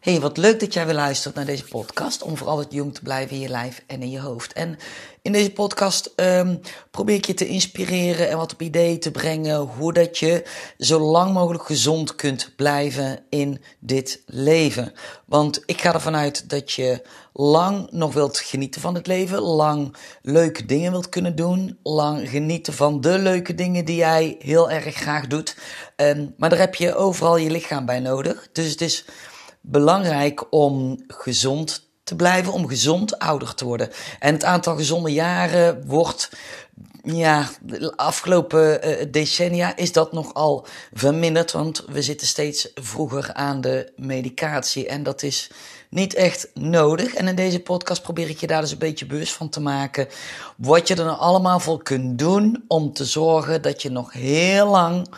Hey, wat leuk dat jij weer luistert naar deze podcast om voor altijd jong te blijven in je lijf en in je hoofd. En in deze podcast um, probeer ik je te inspireren en wat op ideeën te brengen hoe dat je zo lang mogelijk gezond kunt blijven in dit leven. Want ik ga ervan uit dat je lang nog wilt genieten van het leven, lang leuke dingen wilt kunnen doen, lang genieten van de leuke dingen die jij heel erg graag doet. Um, maar daar heb je overal je lichaam bij nodig. Dus het is belangrijk om gezond te blijven, om gezond ouder te worden. En het aantal gezonde jaren wordt, ja, de afgelopen uh, decennia is dat nogal verminderd, want we zitten steeds vroeger aan de medicatie en dat is niet echt nodig. En in deze podcast probeer ik je daar dus een beetje bewust van te maken wat je er nou allemaal voor kunt doen om te zorgen dat je nog heel lang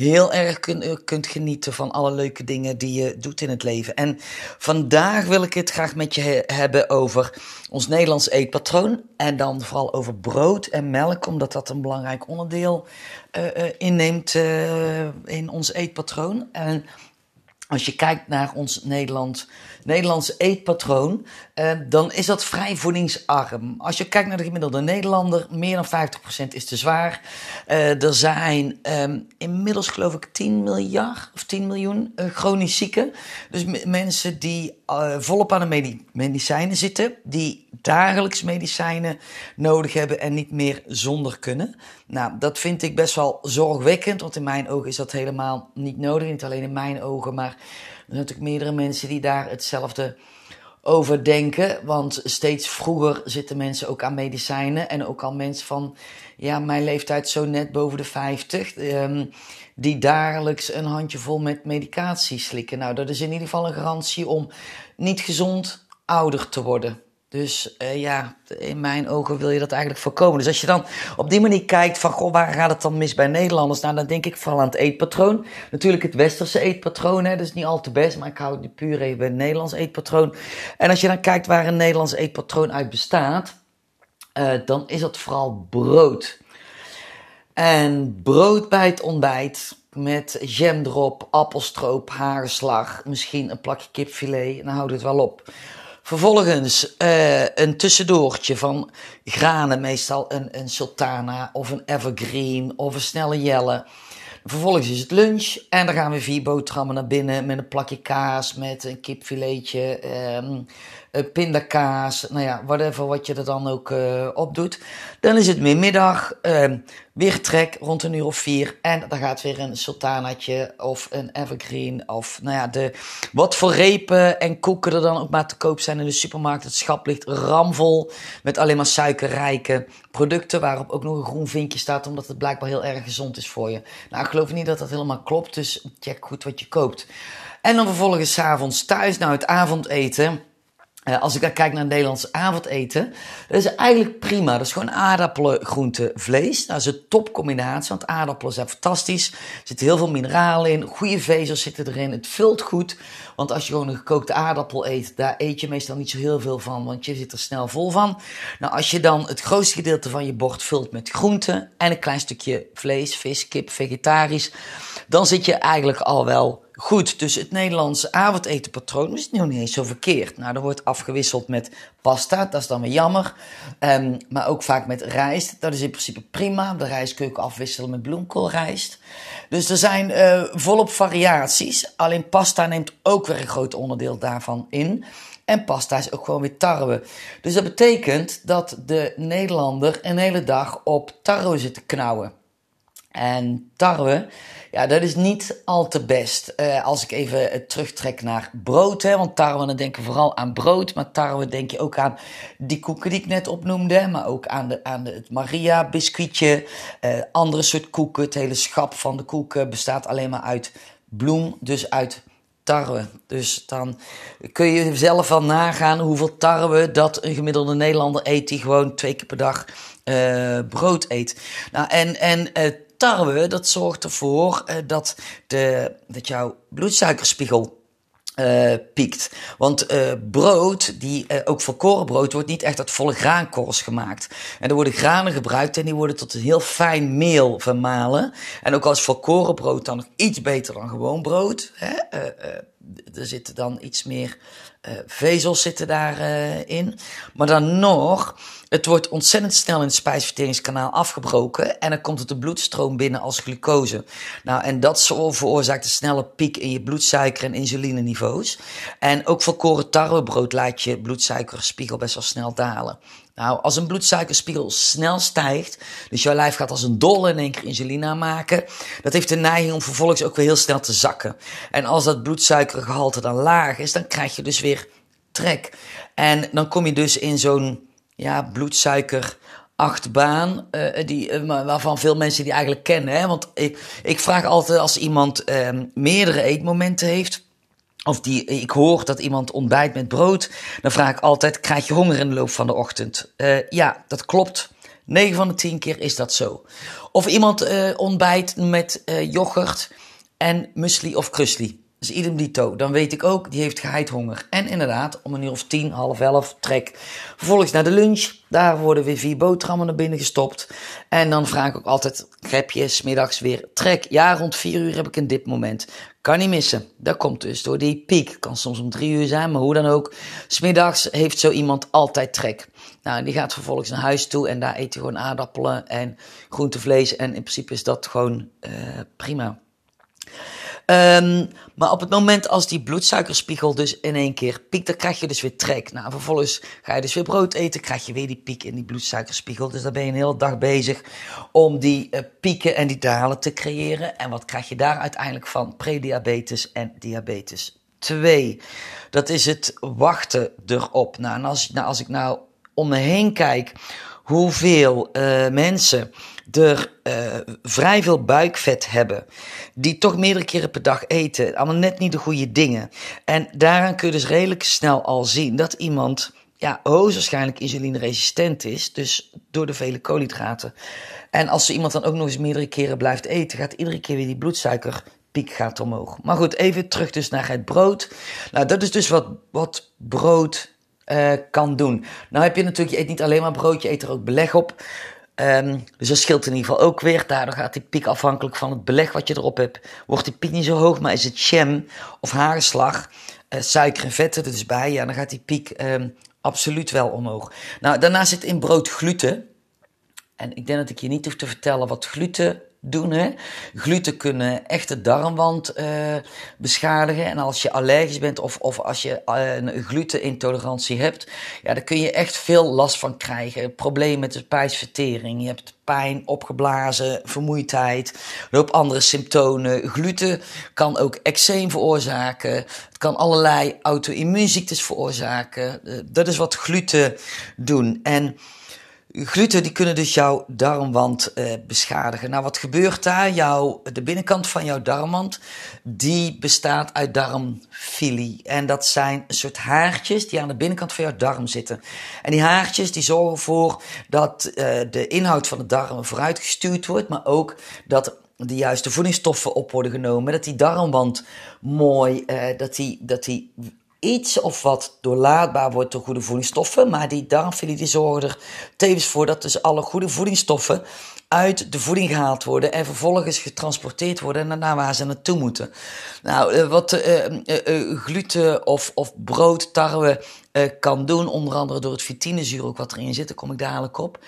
heel erg kun, eh, kunt genieten van alle leuke dingen die je doet in het leven. En vandaag wil ik het graag met je hebben over ons Nederlands eetpatroon. En dan vooral over brood en melk, omdat dat een belangrijk onderdeel uh, uh, inneemt in ons eetpatroon. En als je kijkt naar ons Nederland, Nederlands eetpatroon, uh, dan is dat vrij voedingsarm. Als je kijkt naar de gemiddelde Nederlander, meer dan 50% is te zwaar. Uh, er zijn um, inmiddels geloof ik 10 miljard of 10 miljoen uh, chronisch zieken. Dus mensen die volop aan de medi medicijnen zitten, die dagelijks medicijnen nodig hebben en niet meer zonder kunnen. Nou, dat vind ik best wel zorgwekkend, want in mijn ogen is dat helemaal niet nodig. Niet alleen in mijn ogen, maar natuurlijk meerdere mensen die daar hetzelfde over denken. Want steeds vroeger zitten mensen ook aan medicijnen. En ook al mensen van ja, mijn leeftijd zo net boven de 50. Um, die dagelijks een handjevol met medicatie slikken. Nou, dat is in ieder geval een garantie om niet gezond ouder te worden. Dus uh, ja, in mijn ogen wil je dat eigenlijk voorkomen. Dus als je dan op die manier kijkt van, goh, waar gaat het dan mis bij Nederlanders? Nou, dan denk ik vooral aan het eetpatroon. Natuurlijk het westerse eetpatroon, hè, dat is niet al te best, maar ik hou het puur even bij het Nederlands eetpatroon. En als je dan kijkt waar een Nederlands eetpatroon uit bestaat, uh, dan is dat vooral brood. En brood bij het ontbijt met jam erop, appelstroop, hagelslag, misschien een plakje kipfilet, dan houdt het wel op. Vervolgens uh, een tussendoortje van granen, meestal een, een sultana of een evergreen of een snelle jelle. Vervolgens is het lunch en dan gaan we vier boterhammen naar binnen met een plakje kaas, met een kipfiletje, een pindakaas, nou ja, whatever wat je er dan ook uh, op doet. Dan is het middag, uh, weer trek rond een uur of vier en dan gaat weer een sultanaatje of een evergreen of nou ja, de, wat voor repen en koeken er dan ook maar te koop zijn in de supermarkt. Het schap ligt ramvol met alleen maar suikerrijke producten waarop ook nog een groen vinkje staat omdat het blijkbaar heel erg gezond is voor je. Nou, ik geloof niet dat dat helemaal klopt, dus check goed wat je koopt. En dan vervolgens avonds thuis, nou het avondeten uh, als ik dan kijk naar Nederlands avondeten, dat is eigenlijk prima. Dat is gewoon aardappelen, groente, vlees. Dat is een topcombinatie, want aardappelen zijn fantastisch. Er zitten heel veel mineralen in, goede vezels zitten erin. Het vult goed, want als je gewoon een gekookte aardappel eet, daar eet je meestal niet zo heel veel van, want je zit er snel vol van. Nou, als je dan het grootste gedeelte van je bord vult met groenten en een klein stukje vlees, vis, kip, vegetarisch, dan zit je eigenlijk al wel goed. Dus het Nederlandse avondetenpatroon is nog niet eens zo verkeerd. Nou, er wordt afgewisseld met pasta, dat is dan weer jammer. Um, maar ook vaak met rijst, dat is in principe prima. De rijst kun je ook afwisselen met bloemkoolrijst. Dus er zijn uh, volop variaties. Alleen pasta neemt ook weer een groot onderdeel daarvan in. En pasta is ook gewoon weer tarwe. Dus dat betekent dat de Nederlander een hele dag op tarwe zit te knauwen. En tarwe, ja, dat is niet al te best. Uh, als ik even uh, terugtrek naar brood, hè, want tarwe, dan denk je vooral aan brood. Maar tarwe denk je ook aan die koeken die ik net opnoemde. Maar ook aan, de, aan het Maria-biscuitje. Uh, andere soort koeken. Het hele schap van de koeken bestaat alleen maar uit bloem, dus uit tarwe. Dus dan kun je zelf wel nagaan hoeveel tarwe dat een gemiddelde Nederlander eet die gewoon twee keer per dag brood eet. Nou, en, en tarwe, dat zorgt ervoor uh, dat, de, dat jouw bloedsuikerspiegel uh, piekt. Want uh, brood, die, ook volkoren brood, wordt niet echt uit volle graankorrels gemaakt. En er worden granen gebruikt en die worden tot een heel fijn meel vermalen. En ook als volkoren brood dan nog iets beter dan gewoon brood. Hè? Er zitten dan iets meer uh, vezels zitten daarin. in. maar dan nog, het wordt ontzettend snel in het spijsverteringskanaal afgebroken. En dan komt het de bloedstroom binnen als glucose. Nou, en dat veroorzaakt een snelle piek in je bloedsuiker en insulineniveaus. En ook volkoren tarwebrood laat je bloedsuikerspiegel best wel snel dalen. Nou, als een bloedsuikerspiegel snel stijgt, dus jouw lijf gaat als een dolle in één keer insuline aanmaken, dat heeft de neiging om vervolgens ook weer heel snel te zakken. En als dat bloedsuikergehalte dan laag is, dan krijg je dus weer trek. En dan kom je dus in zo'n ja, bloedsuiker achtbaan, uh, die, uh, waarvan veel mensen die eigenlijk kennen. Hè? Want ik, ik vraag altijd als iemand uh, meerdere eetmomenten heeft, of die, ik hoor dat iemand ontbijt met brood, dan vraag ik altijd: krijg je honger in de loop van de ochtend? Uh, ja, dat klopt. 9 van de 10 keer is dat zo. Of iemand uh, ontbijt met uh, yoghurt en muesli of krusli. Dus idem dito. Dan weet ik ook, die heeft geheid honger. En inderdaad, om een uur of tien, half elf, trek. Vervolgens naar de lunch. Daar worden weer vier boterhammen naar binnen gestopt. En dan vraag ik ook altijd, heb je smiddags weer trek? Ja, rond vier uur heb ik een dipmoment. Kan niet missen. Dat komt dus door die piek. Kan soms om drie uur zijn, maar hoe dan ook. Smiddags heeft zo iemand altijd trek. Nou, die gaat vervolgens naar huis toe en daar eet hij gewoon aardappelen en groentevlees. En in principe is dat gewoon uh, prima. Um, maar op het moment als die bloedsuikerspiegel dus in één keer piekt, dan krijg je dus weer trek. Nou, vervolgens ga je dus weer brood eten, krijg je weer die piek in die bloedsuikerspiegel. Dus dan ben je een hele dag bezig om die uh, pieken en die dalen te creëren. En wat krijg je daar uiteindelijk van? Prediabetes en diabetes 2. Dat is het wachten erop. Nou, en als, nou, als ik nou om me heen kijk hoeveel uh, mensen er uh, vrij veel buikvet hebben, die toch meerdere keren per dag eten, allemaal net niet de goede dingen. En daaraan kun je dus redelijk snel al zien dat iemand ja, hoogstwaarschijnlijk insulineresistent is, dus door de vele koolhydraten. En als zo iemand dan ook nog eens meerdere keren blijft eten, gaat iedere keer weer die bloedsuikerpiek gaat omhoog. Maar goed, even terug dus naar het brood. Nou, dat is dus wat, wat brood uh, kan doen. Nou heb je natuurlijk, je eet niet alleen maar brood, je eet er ook beleg op. Um, dus dat scheelt in ieder geval ook weer. Daardoor gaat die piek afhankelijk van het beleg wat je erop hebt. Wordt die piek niet zo hoog, maar is het jam of haarslag, uh, suiker en vetten er dus bij, ja, dan gaat die piek um, absoluut wel omhoog. Nou, daarnaast zit in brood gluten. En ik denk dat ik je niet hoef te vertellen wat gluten doen. Hè? Gluten kunnen echt de darmwand uh, beschadigen. En als je allergisch bent of, of als je uh, een glutenintolerantie hebt, ja, dan kun je echt veel last van krijgen. Problemen met de spijsvertering. Je hebt pijn, opgeblazen, vermoeidheid, loop andere symptomen. Gluten kan ook eczeem veroorzaken. Het kan allerlei auto-immuunziektes veroorzaken. Uh, dat is wat gluten doen. En Gluten die kunnen dus jouw darmwand uh, beschadigen. Nou, wat gebeurt daar? Jouw, de binnenkant van jouw darmwand, die bestaat uit darmfilie. En dat zijn een soort haartjes die aan de binnenkant van jouw darm zitten. En die haartjes die zorgen ervoor dat uh, de inhoud van de darm vooruitgestuurd wordt, maar ook dat de juiste voedingsstoffen op worden genomen. Dat die darmwand mooi, uh, dat die, dat die iets of wat doorlaatbaar wordt door goede voedingsstoffen. Maar die darmfilie die zorgen er tevens voor dat dus alle goede voedingsstoffen uit de voeding gehaald worden en vervolgens getransporteerd worden naar waar ze naartoe moeten. Nou, eh, wat uh, uh, gluten of, of brood, tarwe kan doen, onder andere door het vitinezuur ook wat erin zit, daar kom ik dadelijk op,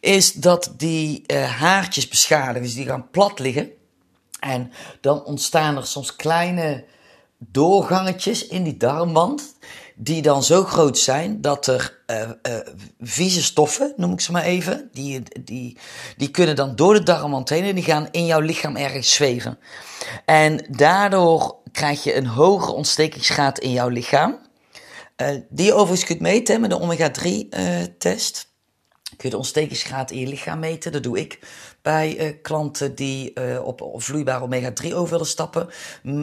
is dat die haartjes beschadigen, dus die gaan plat liggen. En dan ontstaan er soms kleine doorgangetjes in die darmwand, die dan zo groot zijn dat er uh, uh, vieze stoffen, noem ik ze maar even, die, die, die kunnen dan door de darmwand heen en die gaan in jouw lichaam ergens zweven. En daardoor krijg je een hogere ontstekingsgraad in jouw lichaam. Uh, die je overigens kunt meten met de omega-3 test kun je de ontstekingsgraad in je lichaam meten. Dat doe ik bij uh, klanten die uh, op, op vloeibare omega-3 over willen stappen.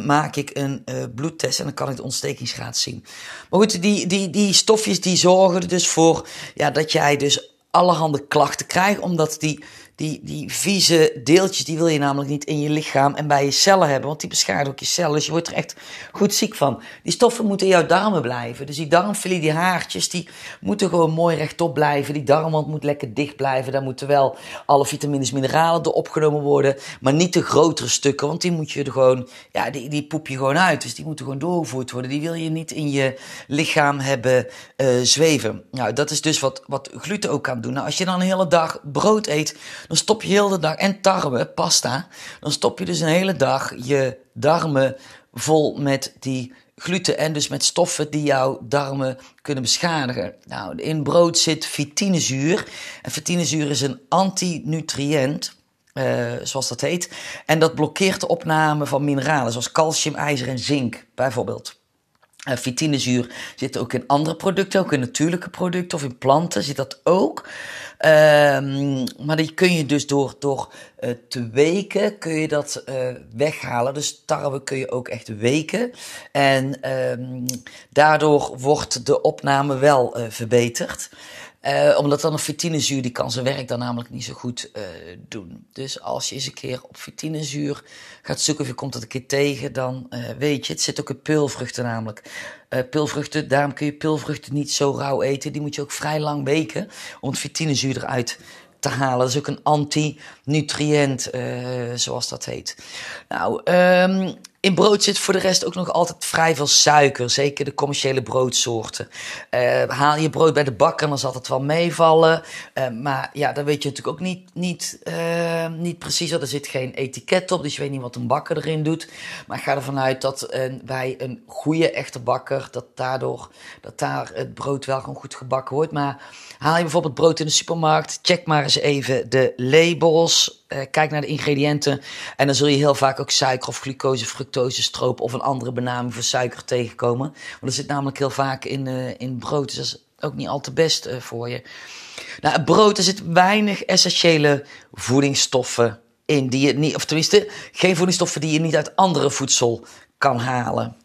Maak ik een uh, bloedtest en dan kan ik de ontstekingsgraad zien. Maar goed, die, die, die stofjes die zorgen er dus voor ja, dat jij dus allerhande klachten krijgt. Omdat die, die, die vieze deeltjes, die wil je namelijk niet in je lichaam en bij je cellen hebben, want die beschadigen ook je cellen. Dus je wordt er echt goed ziek van. Die stoffen moeten in jouw darmen blijven. Dus die darmfilie, die haartjes, die moeten gewoon mooi rechtop blijven. Die darmwand moet lekker dicht blijven. Daar moeten wel alle vitamines, mineralen door opgenomen worden, maar niet de grotere stukken, want die moet je er gewoon, ja, die, die poep je gewoon uit. Dus die moeten gewoon doorgevoerd worden. Die wil je niet in je lichaam hebben uh, zweven. Nou, dat is dus wat, wat gluten ook kan doen. Nou, als je dan een hele dag brood eet, dan stop je heel de dag, en tarwe, pasta, dan stop je dus een hele dag je darmen vol met die gluten en dus met stoffen die jouw darmen kunnen beschadigen. Nou, in brood zit fitinezuur. En fitinezuur is een antinutriënt. Uh, zoals dat heet. En dat blokkeert de opname van mineralen, zoals calcium, ijzer en zink, bijvoorbeeld. Uh, fitinezuur zit ook in andere producten, ook in natuurlijke producten of in planten zit dat ook. Um, maar die kun je dus door, door uh, te weken kun je dat uh, weghalen. Dus tarwe kun je ook echt weken. En um, daardoor wordt de opname wel verbeterd. Uh, omdat dan een fitinezuur, die kan zijn werk dan namelijk niet zo goed uh, doen. Dus als je eens een keer op fitinezuur gaat zoeken of je komt dat een keer tegen, dan uh, weet je, het zit ook in peulvruchten namelijk. peulvruchten, daarom kun je peulvruchten niet zo rauw eten. Die moet je ook vrij lang weken om het fitinezuur eruit te halen. Dat is ook een anti-nutriënt, zoals dat heet. Nou, um, in brood zit voor de rest ook nog altijd vrij veel suiker, zeker de commerciële broodsoorten. Uh, haal je brood bij de bakker, dan zal het wel meevallen. Uh, maar ja, dan weet je natuurlijk ook niet, niet, uh, niet precies. Er zit geen etiket op, dus je weet niet wat een bakker erin doet. Maar ik ga ervan uit dat bij een goede echte bakker, dat daardoor dat daar het brood wel gewoon goed gebakken wordt. Maar haal je bijvoorbeeld brood in de supermarkt, check maar eens even de labels. Kijk naar de ingrediënten en dan zul je heel vaak ook suiker of glucose, stroop of een andere benaming voor suiker tegenkomen. Want dat zit namelijk heel vaak in, uh, in brood, dus dat is ook niet al te best uh, voor je. Nou, brood, er zit weinig essentiële voedingsstoffen in, die je niet, of tenminste, geen voedingsstoffen die je niet uit andere voedsel kan halen.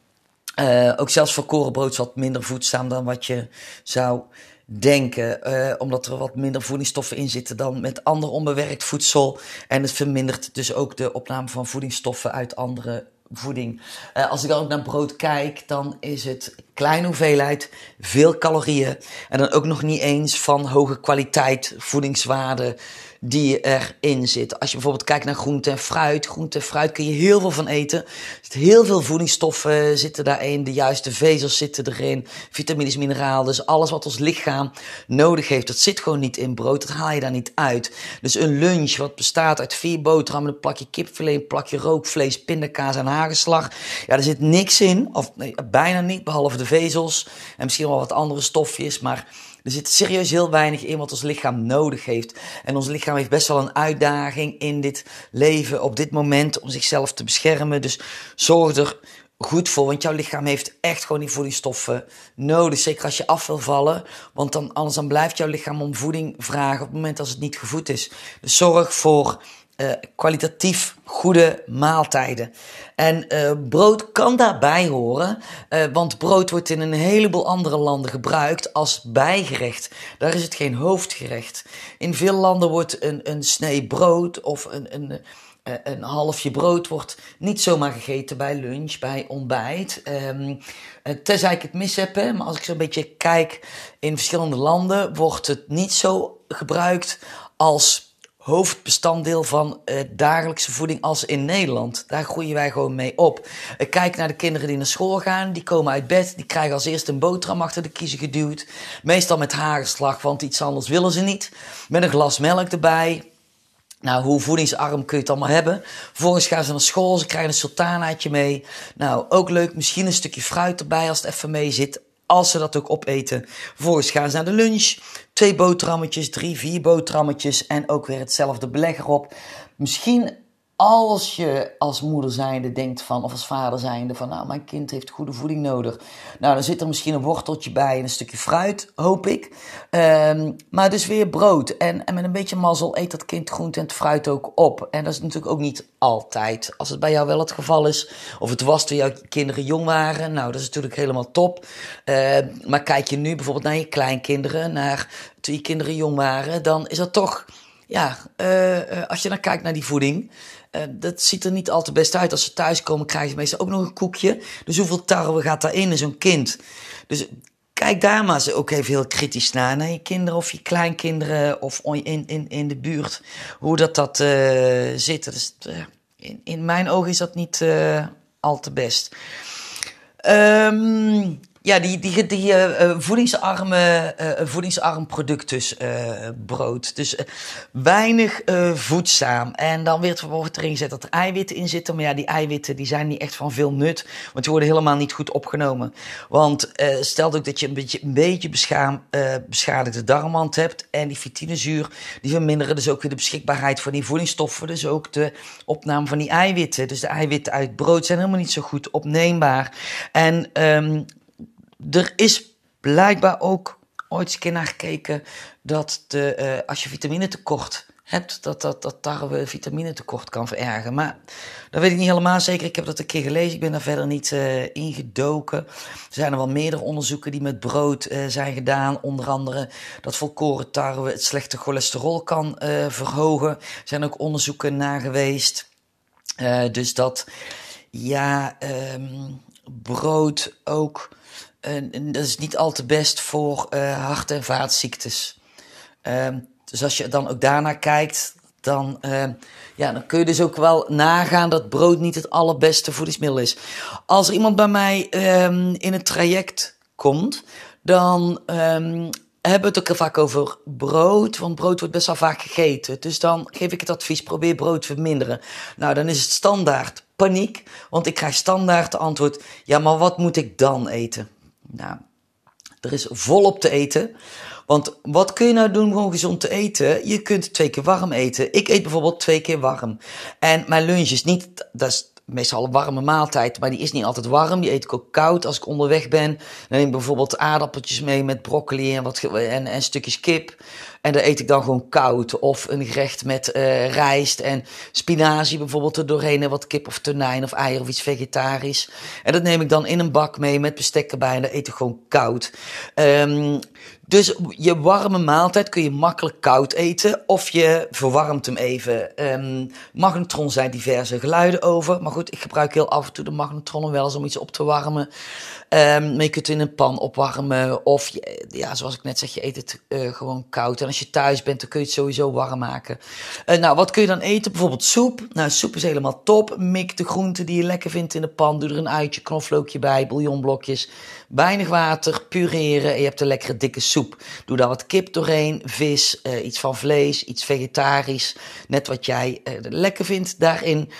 Ook zelfs voor korenbrood wat minder voedzaam dan wat je zou denken. Uh, omdat er wat minder voedingsstoffen in zitten dan met ander onbewerkt voedsel. En het vermindert dus ook de opname van voedingsstoffen uit andere voeding. Uh, als ik dan ook naar brood kijk, dan is het kleine hoeveelheid, veel calorieën. En dan ook nog niet eens van hoge kwaliteit voedingswaarde die erin zit. Als je bijvoorbeeld kijkt naar groente en fruit. Groente en fruit kun je heel veel van eten. Er heel veel voedingsstoffen zitten daarin. De juiste vezels zitten erin. Vitamines, mineralen. Dus alles wat ons lichaam nodig heeft, dat zit gewoon niet in brood. Dat haal je daar niet uit. Dus een lunch wat bestaat uit vier boterhammen, een plakje kipfilet, een plakje rookvlees, pindakaas en hagelslag. Ja, er zit niks in. Of bijna niet, behalve de vezels. En misschien wel wat andere stofjes. Maar er zit serieus heel weinig in wat ons lichaam nodig heeft. En ons lichaam heeft best wel een uitdaging in dit leven op dit moment om zichzelf te beschermen. Dus zorg er goed voor, want jouw lichaam heeft echt gewoon die voedingsstoffen nodig. Zeker als je af wil vallen, want dan, anders dan blijft jouw lichaam om voeding vragen op het moment als het niet gevoed is. Dus zorg voor uh, kwalitatief goede maaltijden. En uh, brood kan daarbij horen, uh, want brood wordt in een heleboel andere landen gebruikt als bijgerecht. Daar is het geen hoofdgerecht. In veel landen wordt een, een snee brood of een, een, een halfje brood wordt niet zomaar gegeten bij lunch, bij ontbijt. Um, tenzij ik het mis heb, maar als ik zo een beetje kijk in verschillende landen, wordt het niet zo gebruikt als hoofdbestanddeel van uh, dagelijkse voeding als in Nederland. Daar groeien wij gewoon mee op. Kijk naar de kinderen die naar school gaan. Die komen uit bed. Die krijgen als eerste een boterham achter de kiezen geduwd. Meestal met hagelslag, want iets anders willen ze niet. Met een glas melk erbij. Nou, hoe voedingsarm kun je het allemaal hebben? Vervolgens gaan ze naar school, ze krijgen een sultanaatje mee. Nou, ook leuk, misschien een stukje fruit erbij als het even mee zit als ze dat ook opeten. Vervolgens gaan ze naar de lunch. Twee boterhammetjes, drie, vier boterhammetjes en ook weer hetzelfde beleg erop. Misschien als je als moeder zijnde denkt van, of als vader zijnde van, nou, mijn kind heeft goede voeding nodig. Nou, dan zit er misschien een worteltje bij en een stukje fruit, hoop ik. Um, maar dus weer brood. En, en met een beetje mazzel eet dat kind groente en het fruit ook op. En dat is natuurlijk ook niet altijd. Als het bij jou wel het geval is, of het was toen jouw kinderen jong waren, nou, dat is natuurlijk helemaal top. Uh, maar kijk je nu bijvoorbeeld naar je kleinkinderen, naar toen je kinderen jong waren, dan is dat toch ja, als je dan kijkt naar die voeding, dat ziet er niet al te best uit. Als ze thuiskomen, krijgen ze meestal ook nog een koekje. Dus hoeveel tarwe gaat daarin in zo'n kind? Dus kijk daar maar eens ook even heel kritisch naar. Naar je kinderen of je kleinkinderen of in, in, in de buurt. Hoe dat, dat uh, zit. Uh, in, in mijn ogen is dat niet al te best. Um, ja, die, die, die uh, voedingsarme, uh, voedingsarm product dus, brood. Dus weinig voedzaam. En dan wordt, wordt erin gezet dat er eiwitten in zitten. Maar ja, die eiwitten die zijn niet echt van veel nut. Want die worden helemaal niet goed opgenomen. Want stel ook dat je een beetje, een beetje beschadigde darmwand hebt. En die fitinezuur, die verminderen dus ook weer de beschikbaarheid van die voedingsstoffen. Dus ook de opname van die eiwitten. Dus de eiwitten uit brood zijn helemaal niet zo goed opneembaar. En... Um, er is blijkbaar ook ooit eens een keer naar gekeken dat de, uh, als je vitamine tekort hebt, dat, dat, dat tarwe vitamine tekort kan verergen. Maar dat weet ik niet helemaal zeker. Ik heb dat een keer gelezen. Ik ben daar verder niet uh, ingedoken. Er zijn er wel meerdere onderzoeken die met brood uh, zijn gedaan. Onder andere dat volkoren tarwe het slechte cholesterol kan verhogen. Er zijn ook onderzoeken naar geweest. dus dat, ja, um, brood ook en dat is niet al te best voor uh, hart- en vaatziektes. Uh, dus als je dan ook daarnaar kijkt, dan, uh, ja, dan kun je dus ook wel nagaan dat brood niet het allerbeste voedingsmiddel is. Als er iemand bij mij um, in het traject komt, dan hebben we het ook vaak over brood, want brood wordt best wel vaak gegeten. Dus dan geef ik het advies, probeer brood te verminderen. Nou, dan is het standaard paniek, want ik krijg standaard de antwoord, ja, maar wat moet ik dan eten? Nou, er is volop te eten. Want wat kun je nou doen om gezond te eten? Je kunt twee keer warm eten. Ik eet bijvoorbeeld twee keer warm. En mijn lunch is niet, dat is meestal een warme maaltijd, maar die is niet altijd warm. Die eet ik ook koud als ik onderweg ben. Dan neem ik bijvoorbeeld aardappeltjes mee met broccoli en, wat, en, en stukjes kip. En dat eet ik dan gewoon koud. Of een gerecht met uh, rijst en spinazie bijvoorbeeld er doorheen. En wat kip of tonijn of eier of iets vegetarisch. En dat neem ik dan in een bak mee met bestek erbij. En dat eet ik gewoon koud. Um, dus je warme maaltijd kun je makkelijk koud eten of je verwarmt hem even. Um, magnetron zijn diverse geluiden over. Maar goed, ik gebruik heel af en toe de magnetron wel eens om iets op te warmen. Um, maar je kunt het in een pan opwarmen. Of ja, zoals ik net zeg, je eet het uh, gewoon koud. En als je thuis bent, dan kun je het sowieso warm maken. Uh, nou, wat kun je dan eten? Bijvoorbeeld soep. Nou, soep is helemaal top. Mik de groenten die je lekker vindt in de pan. Doe er een uitje, knoflookje bij, bouillonblokjes. Weinig water, pureren. En je hebt een lekkere dikke soep. Doe daar wat kip doorheen, vis, uh, iets van vlees, iets vegetarisch. Net wat jij lekker vindt daarin.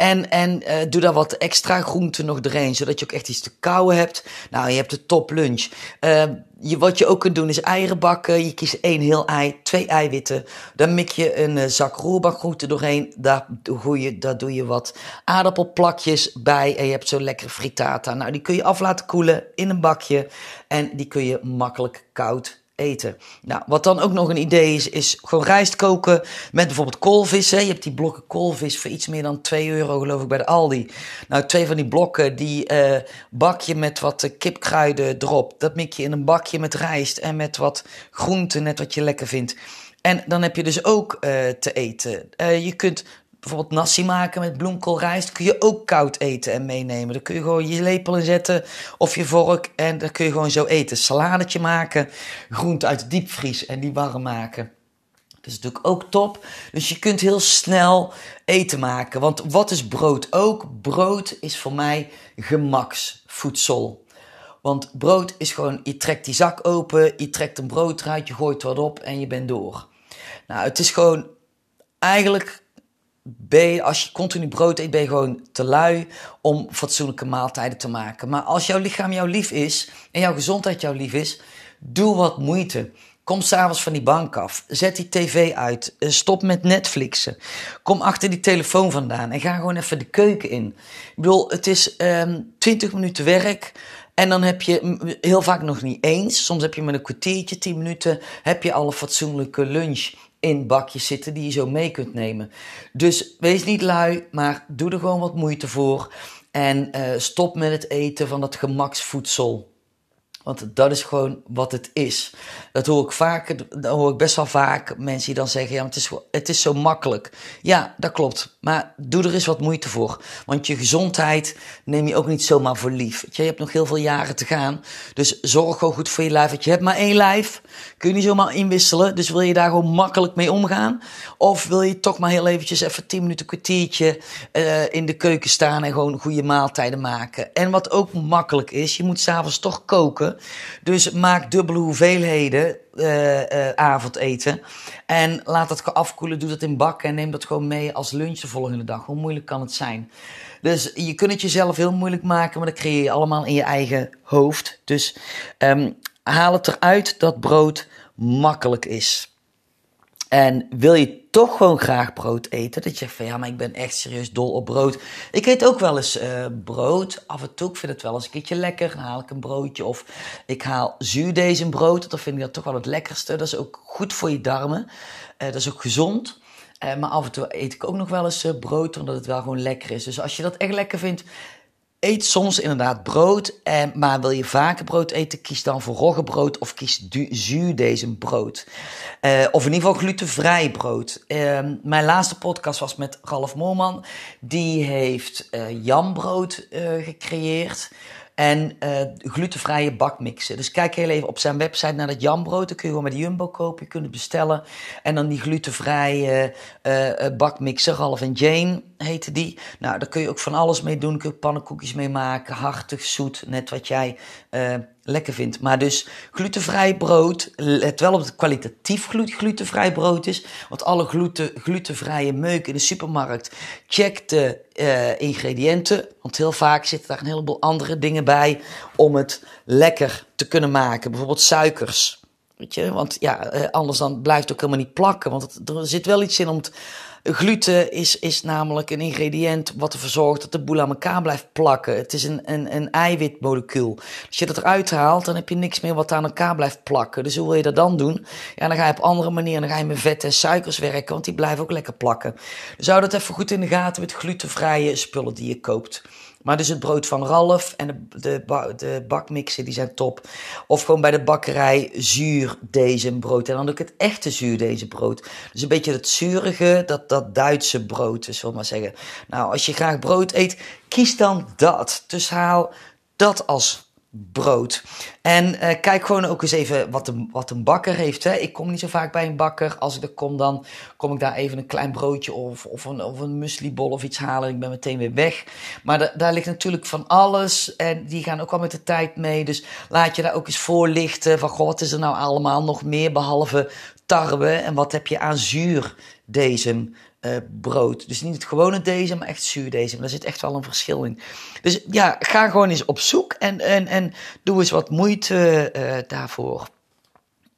En, en uh, doe daar wat extra groenten nog doorheen, zodat je ook echt iets te kauwen hebt. Nou, je hebt de top lunch. Uh, je, wat je ook kunt doen is eieren bakken. Je kiest één heel ei, twee eiwitten. Dan mik je een uh, zak roerbakgroenten doorheen. Daar doe, je, daar doe je wat aardappelplakjes bij. En je hebt zo lekkere frittata. Nou, die kun je af laten koelen in een bakje. En die kun je makkelijk koud eten. Nou, wat dan ook nog een idee is, is gewoon rijst koken met bijvoorbeeld koolvis. Je hebt die blokken koolvis voor iets meer dan 2 euro geloof ik bij de Aldi. Nou, twee van die blokken, die uh, bak je met wat uh, kipkruiden erop. Dat mik je in een bakje met rijst en met wat groenten, net wat je lekker vindt. En dan heb je dus ook uh, te eten. je kunt bijvoorbeeld nasi maken met bloemkoolrijst, kun je ook koud eten en meenemen. Dan kun je gewoon je lepel in zetten of je vork en dan kun je gewoon zo eten. Saladetje maken, groente uit de diepvries en die warm maken. Dat is natuurlijk ook top. Dus je kunt heel snel eten maken. Want wat is brood ook? Brood is voor mij gemaksvoedsel. Want brood is gewoon, je trekt die zak open, je trekt een brood eruit, je gooit wat op en je bent door. Nou, het is gewoon eigenlijk ben als je continu brood eet, ben je gewoon te lui om fatsoenlijke maaltijden te maken. Maar als jouw lichaam jouw lief is en jouw gezondheid jouw lief is, doe wat moeite. Kom s'avonds van die bank af. Zet die tv uit. Eh, stop met Netflixen. Kom achter die telefoon vandaan en ga gewoon even de keuken in. Ik bedoel, het is um, ehm, 20 minuten werk. En dan heb je heel vaak nog niet eens. Soms heb je met een kwartiertje, 10 minuten, heb je al een fatsoenlijke lunch in bakjes zitten die je zo mee kunt nemen. Dus wees niet lui, maar doe er gewoon wat moeite voor. En uh, stop met het eten van dat gemaksvoedsel. Want dat is gewoon wat het is. Dat hoor ik vaak, dat hoor ik best wel vaak mensen die dan zeggen: ja, het is, het is zo makkelijk. Ja, dat klopt. Maar doe er eens wat moeite voor. Want je gezondheid neem je ook niet zomaar voor lief. Je hebt nog heel veel jaren te gaan. Dus zorg gewoon goed voor je lijf. Want je hebt maar één lijf. Kun je niet zomaar inwisselen. Dus wil je daar gewoon makkelijk mee omgaan? Of wil je toch maar heel eventjes even 10 minuten, kwartiertje uh, in de keuken staan en gewoon goede maaltijden maken? En wat ook makkelijk is, je moet s'avonds toch koken. Dus maak dubbele hoeveelheden uh, uh, avondeten. En laat dat afkoelen, doe dat in bakken en neem dat gewoon mee als lunch de volgende dag. Hoe moeilijk kan het zijn? Dus je kunt het jezelf heel moeilijk maken, maar dat creëer je allemaal in je eigen hoofd. Dus um, haal het eruit dat brood makkelijk is. En wil je toch gewoon graag brood eten, dat je zegt van ja, maar ik ben echt serieus dol op brood. Ik eet ook wel eens uh, brood, af en toe, ik vind het wel eens een keertje lekker, dan haal ik een broodje of ik haal zuurdesembrood, dan vind ik dat toch wel het lekkerste. Dat is ook goed voor je darmen, uh, dat is ook gezond. Uh, maar af en toe eet ik ook nog wel eens brood, omdat het wel gewoon lekker is. Dus als je dat echt lekker vindt, Eet soms inderdaad brood, en, maar wil je vaker brood eten, kies dan voor roggebrood of kies zuurdesembrood. Uh, of in ieder geval glutenvrij brood. Uh, mijn laatste podcast was met Ralf Moorman. Die heeft uh, jambrood uh, gecreëerd en uh, glutenvrije bakmixen. Dus kijk heel even op zijn website naar dat jambrood. Dan kun je gewoon met de Jumbo kopen. Je kunt het bestellen. En dan die glutenvrije uh, bakmixen. Ralph en Jane heette die. Nou, daar kun je ook van alles mee doen. Kun je pannenkoekjes mee maken. Hartig, zoet. Net wat jij lekker vindt. Maar dus glutenvrij brood. Let wel op het kwalitatief glutenvrij brood is. Want alle gluten, glutenvrije meuk in de supermarkt. Check de uh, ingrediënten. Want heel vaak zitten daar een heleboel andere dingen bij. Om het lekker te kunnen maken. Bijvoorbeeld suikers. Weet je, want ja, uh, anders dan blijft het ook helemaal niet plakken. Want er zit wel iets in om het Gluten is, is namelijk een ingrediënt wat ervoor zorgt dat de boel aan elkaar blijft plakken. Het is een, een, een eiwitmolecuul. Als je dat eruit haalt, dan heb je niks meer wat aan elkaar blijft plakken. Dus hoe wil je dat dan doen? Ja, dan ga je op andere manieren, dan ga je met vetten en suikers werken, want die blijven ook lekker plakken. Dus hou dat even goed in de gaten met glutenvrije spullen die je koopt. Maar dus het brood van Ralf en de, de, de bakmixen, die zijn top. Of gewoon bij de bakkerij zuurdesembrood. En dan ook het echte zuurdesembrood. Dus een beetje het zurige, dat, dat Duitse brood, dus wil maar zeggen. Nou, als je graag brood eet, kies dan dat. Dus haal dat als brood. En uh, kijk gewoon ook eens even wat, de, wat een bakker heeft. Hè. Ik kom niet zo vaak bij een bakker. Als ik er kom, dan kom ik daar even een klein broodje of, of een, of een muslibol of iets halen. Ik ben meteen weer weg. Maar daar ligt natuurlijk van alles. En die gaan ook wel met de tijd mee. Dus laat je daar ook eens voorlichten. Van, goh, wat is er nou allemaal nog meer behalve tarwe? En wat heb je aan zuur deze uh, brood. Dus niet het gewone deze, maar echt zuur deze. Daar zit echt wel een verschil in. Dus ja, ga gewoon eens op zoek en, en, en doe eens wat moeite uh, daarvoor.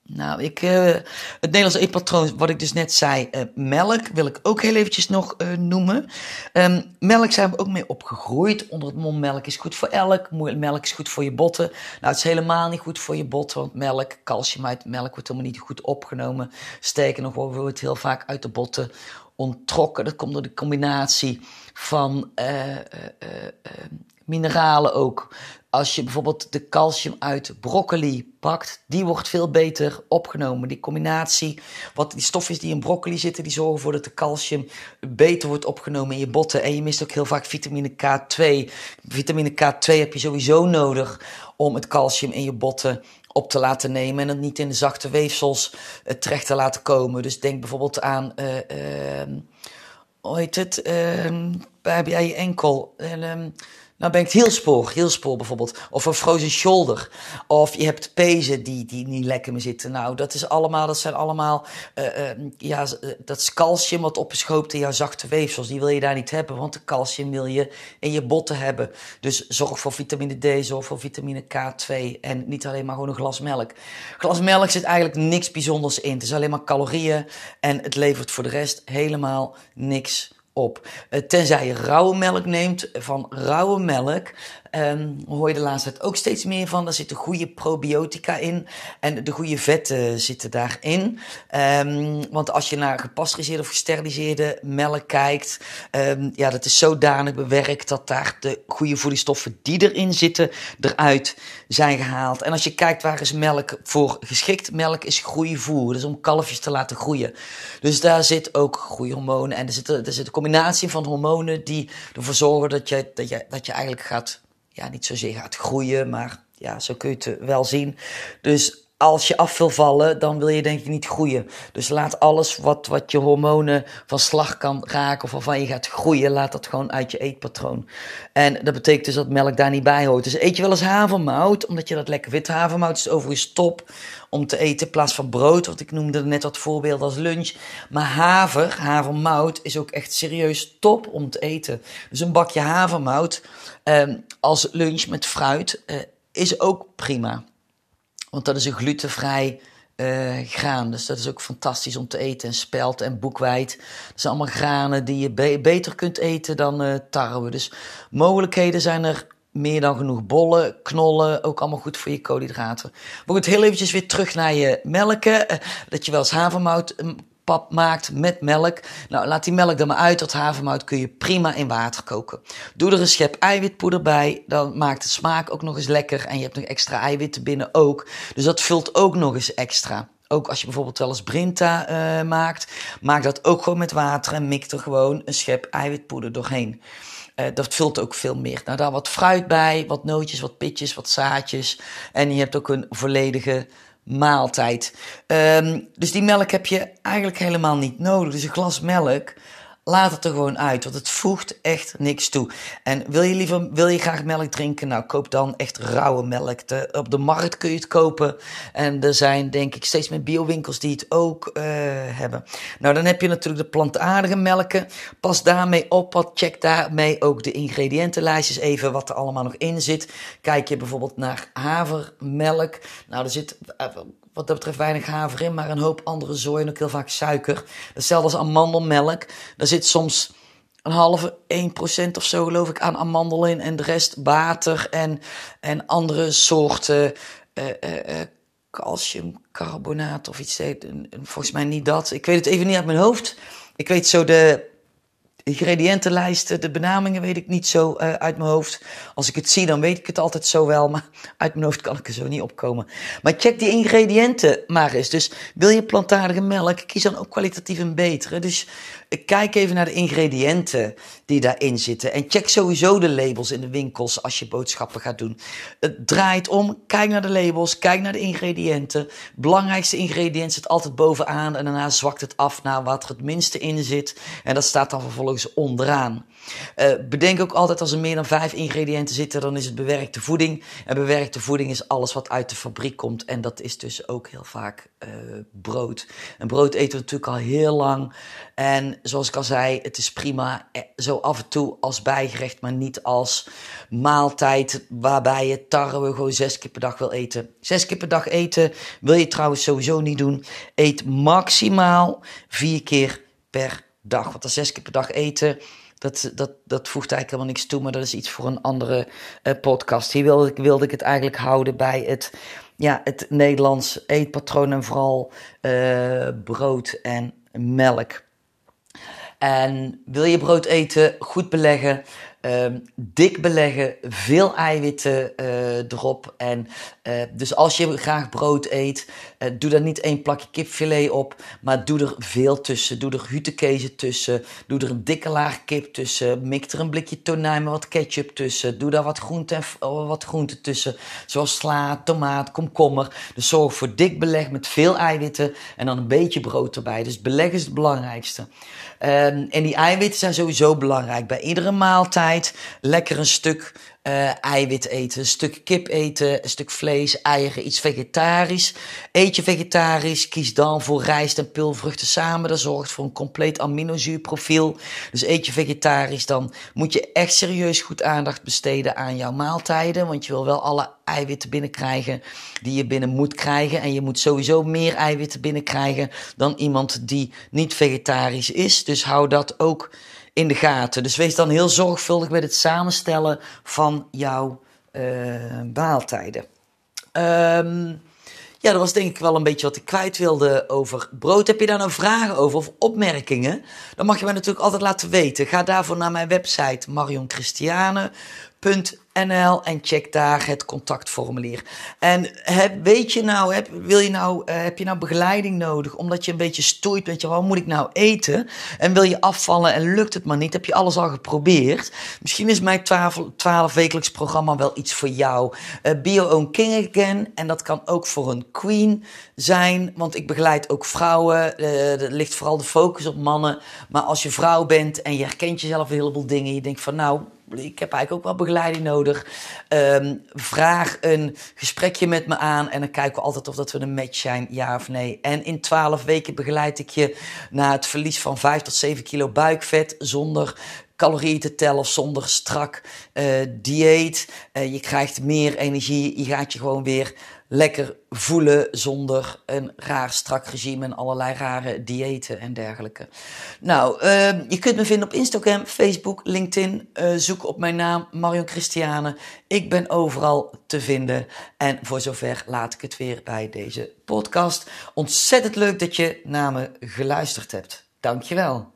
Nou, ik, uh, het Nederlands eetpatroon, wat ik dus net zei, melk, wil ik ook heel eventjes nog noemen. Um, melk zijn we ook mee opgegroeid. Onder het mom melk is goed voor elk, melk is goed voor je botten. Nou, het is helemaal niet goed voor je botten, want melk, calcium uit melk wordt helemaal niet goed opgenomen. Sterker nog, wordt het heel vaak uit de botten onttrokken. Dat komt door de combinatie van uh, uh, uh, mineralen ook. Als je bijvoorbeeld de calcium uit broccoli pakt, die wordt veel beter opgenomen. Die combinatie, wat die stofjes die in broccoli zitten, die zorgen ervoor dat de calcium beter wordt opgenomen in je botten. En je mist ook heel vaak vitamine K2. Vitamine K2 heb je sowieso nodig om het calcium in je botten op te laten nemen en het niet in de zachte weefsels uh, terecht te laten komen. Dus denk bijvoorbeeld aan, uh, uh, hoe heet het, bij, bij je enkel. En, nou ben ik heel spoor, heel spoor bijvoorbeeld. Of een frozen shoulder. Of je hebt pezen die, die niet lekker meer zitten. Nou, dat is allemaal, dat zijn allemaal, uh, uh, ja, dat is calcium wat opgeschoopt in jouw zachte weefsels. Die wil je daar niet hebben, want de calcium wil je in je botten hebben. Dus zorg voor vitamine D, zorg voor vitamine K2 en niet alleen maar gewoon een glas melk. Glas melk zit eigenlijk niks bijzonders in. Het is alleen maar calorieën en het levert voor de rest helemaal niks op. Uh, tenzij je rauwe melk neemt. Van rauwe melk um, hoor je de laatste tijd ook steeds meer van. Daar zitten goede probiotica in. En de goede vetten zitten daarin. Um, want als je naar gepasteuriseerde of gesteriliseerde melk kijkt. Um, ja, dat is zodanig bewerkt dat daar de goede voedingsstoffen die erin zitten eruit zijn gehaald. En als je kijkt waar is melk voor geschikt. Melk is groeivoer. Dus om kalfjes te laten groeien. Dus daar zit ook goede hormonen. En er zit, er zit een combinatie van hormonen die ervoor zorgen dat je, dat je, dat je eigenlijk gaat ja, niet zozeer gaat groeien, maar ja, zo kun je het wel zien. Dus als je af wil vallen, dan wil je denk ik niet groeien. Dus laat alles wat, wat je hormonen van slag kan raken of waarvan je gaat groeien, laat dat gewoon uit je eetpatroon. En dat betekent dus dat melk daar niet bij hoort. Dus eet je wel eens havermout, omdat je dat lekker wit havermout is overigens top om te eten in plaats van brood. Want ik noemde net wat voorbeelden als lunch. Maar haver, havermout, is ook echt serieus top om te eten. Dus een bakje havermout eh, als lunch met fruit eh, is ook prima. Want dat is een glutenvrij uh, graan. Dus dat is ook fantastisch om te eten. En spelt en boekweit. Dat zijn allemaal granen die je beter kunt eten dan uh, tarwe. Dus mogelijkheden zijn er meer dan genoeg. Bollen, knollen, ook allemaal goed voor je koolhydraten. Maar goed, heel eventjes weer terug naar je melken. Uh, dat je wel eens havermout pap maakt met melk. Nou, laat die melk er maar uit. Dat havermout kun je prima in water koken. Doe er een schep eiwitpoeder bij. Dan maakt de smaak ook nog eens lekker. En je hebt nog extra eiwitten binnen ook. Dus dat vult ook nog eens extra. Ook als je bijvoorbeeld wel eens brinta uh, maakt. Maak dat ook gewoon met water. En mik er gewoon een schep eiwitpoeder doorheen. Uh, dat vult ook veel meer. Nou, daar wat fruit bij, wat nootjes, wat pitjes, wat zaadjes. En je hebt ook een volledige maaltijd. Um, dus die melk heb je eigenlijk helemaal niet nodig. Dus een glas melk Laat het er gewoon uit, want het voegt echt niks toe. En wil je liever, wil je graag melk drinken? Nou, koop dan echt rauwe melk. Op de markt kun je het kopen. En er zijn, denk ik, steeds meer biowinkels die het ook uh, hebben. Nou, dan heb je natuurlijk de plantaardige melken. Pas daarmee op, wat check daarmee ook de ingrediëntenlijstjes even, wat er allemaal nog in zit. Kijk je bijvoorbeeld naar havermelk. Nou, er zit uh, wat dat betreft weinig haver in, maar een hoop andere zooi ook heel vaak suiker. Hetzelfde als amandelmelk. Daar zit soms een halve 1% of zo geloof ik aan amandel in en de rest water en, en andere soorten uh, uh, calciumcarbonaat of iets. Volgens mij niet dat. Ik weet het even niet uit mijn hoofd. Ik weet zo de ingrediëntenlijsten, de benamingen weet ik niet zo uh, uit mijn hoofd. Als ik het zie, dan weet ik het altijd zo wel, maar uit mijn hoofd kan ik er zo niet opkomen. Maar check die ingrediënten maar eens. Dus wil je plantaardige melk, kies dan ook kwalitatief een betere. Dus kijk even naar de ingrediënten die daarin zitten. En check sowieso de labels in de winkels als je boodschappen gaat doen. Het draait om, kijk naar de labels, kijk naar de ingrediënten. Belangrijkste ingrediënt zit altijd bovenaan en daarna zwakt het af naar wat er het minste in zit. En dat staat dan vervolgens onderaan. Uh, bedenk ook altijd als er meer dan vijf ingrediënten zitten, dan is het bewerkte voeding. En bewerkte voeding is alles wat uit de fabriek komt. En dat is dus ook heel vaak uh, brood. En brood eten we natuurlijk al heel lang. En zoals ik al zei, het is prima eh, zo af en toe als bijgerecht, maar niet als maaltijd waarbij je tarwe gewoon zes keer per dag wil eten. Zes keer per dag eten wil je trouwens sowieso niet doen. Eet maximaal vier keer per dag. Want als zes keer per dag eten, dat, dat, dat voegt eigenlijk helemaal niks toe, maar dat is iets voor een andere uh, podcast. Hier wilde ik, wilde ik het eigenlijk houden bij het, ja, het Nederlands eetpatroon en vooral uh, brood en melk. En wil je brood eten, goed beleggen, um, dik beleggen, veel eiwitten uh, erop. En uh, dus als je graag brood eet, uh, doe daar niet één plakje kipfilet op, maar doe er veel tussen. Doe er hutekezen tussen, doe er een dikke laag kip tussen, mik er een blikje tonijn met wat ketchup tussen. Doe daar wat groente, en, wat groente tussen, zoals sla, tomaat, komkommer. Dus zorg voor dik beleg met veel eiwitten en dan een beetje brood erbij. Dus beleg is het belangrijkste. Um, en die eiwitten zijn sowieso belangrijk. Bij iedere maaltijd lekker een stuk uh, eiwit eten, een stuk kip eten, een stuk vlees, eieren, iets vegetarisch. Eet je vegetarisch, kies dan voor rijst en pulvruchten samen. Dat zorgt voor een compleet aminozuurprofiel. Dus eet je vegetarisch, dan moet je echt serieus goed aandacht besteden aan jouw maaltijden. Want je wil wel alle eiwitten binnenkrijgen die je binnen moet krijgen. En je moet sowieso meer eiwitten binnenkrijgen dan iemand die niet vegetarisch is. Dus hou dat ook in de gaten. Dus wees dan heel zorgvuldig met het samenstellen van jouw maaltijden. Um, ja, dat was denk ik wel een beetje wat ik kwijt wilde over brood. Heb je daar nou vragen over of opmerkingen? Dan mag je mij natuurlijk altijd laten weten. Ga daarvoor naar mijn website marionchristiane.nl NL en check daar het contactformulier. En heb, weet je nou, heb, wil je nou, uh, heb je nou begeleiding nodig omdat je een beetje stoeit met je, wat moet ik nou eten? En wil je afvallen en lukt het maar niet? Heb je alles al geprobeerd? Misschien is mijn 12, 12 wekelijks programma wel iets voor jou. Uh, Be Your Own King Again. En dat kan ook voor een queen zijn, want ik begeleid ook vrouwen. Uh, er ligt vooral de focus op mannen. Maar als je vrouw bent en je herkent jezelf een heleboel dingen, je denkt van nou ik heb eigenlijk ook wel begeleiding nodig. Um, vraag een gesprekje met me aan en dan kijken we altijd of dat we een match zijn, ja of nee. En in 12 weken begeleid ik je naar het verlies van 5 tot 7 kilo buikvet zonder calorieën te tellen, zonder strak uh, dieet. Uh, je krijgt meer energie, je gaat je gewoon weer lekker voelen zonder een raar strak regime en allerlei rare diëten en dergelijke. Nou, uh, je kunt me vinden op Instagram, Facebook, LinkedIn. Uh, zoek op mijn naam Marion Christiane. Ik ben overal te vinden. En voor zover laat ik het weer bij deze podcast. Ontzettend leuk dat je naar me geluisterd hebt. Dankjewel.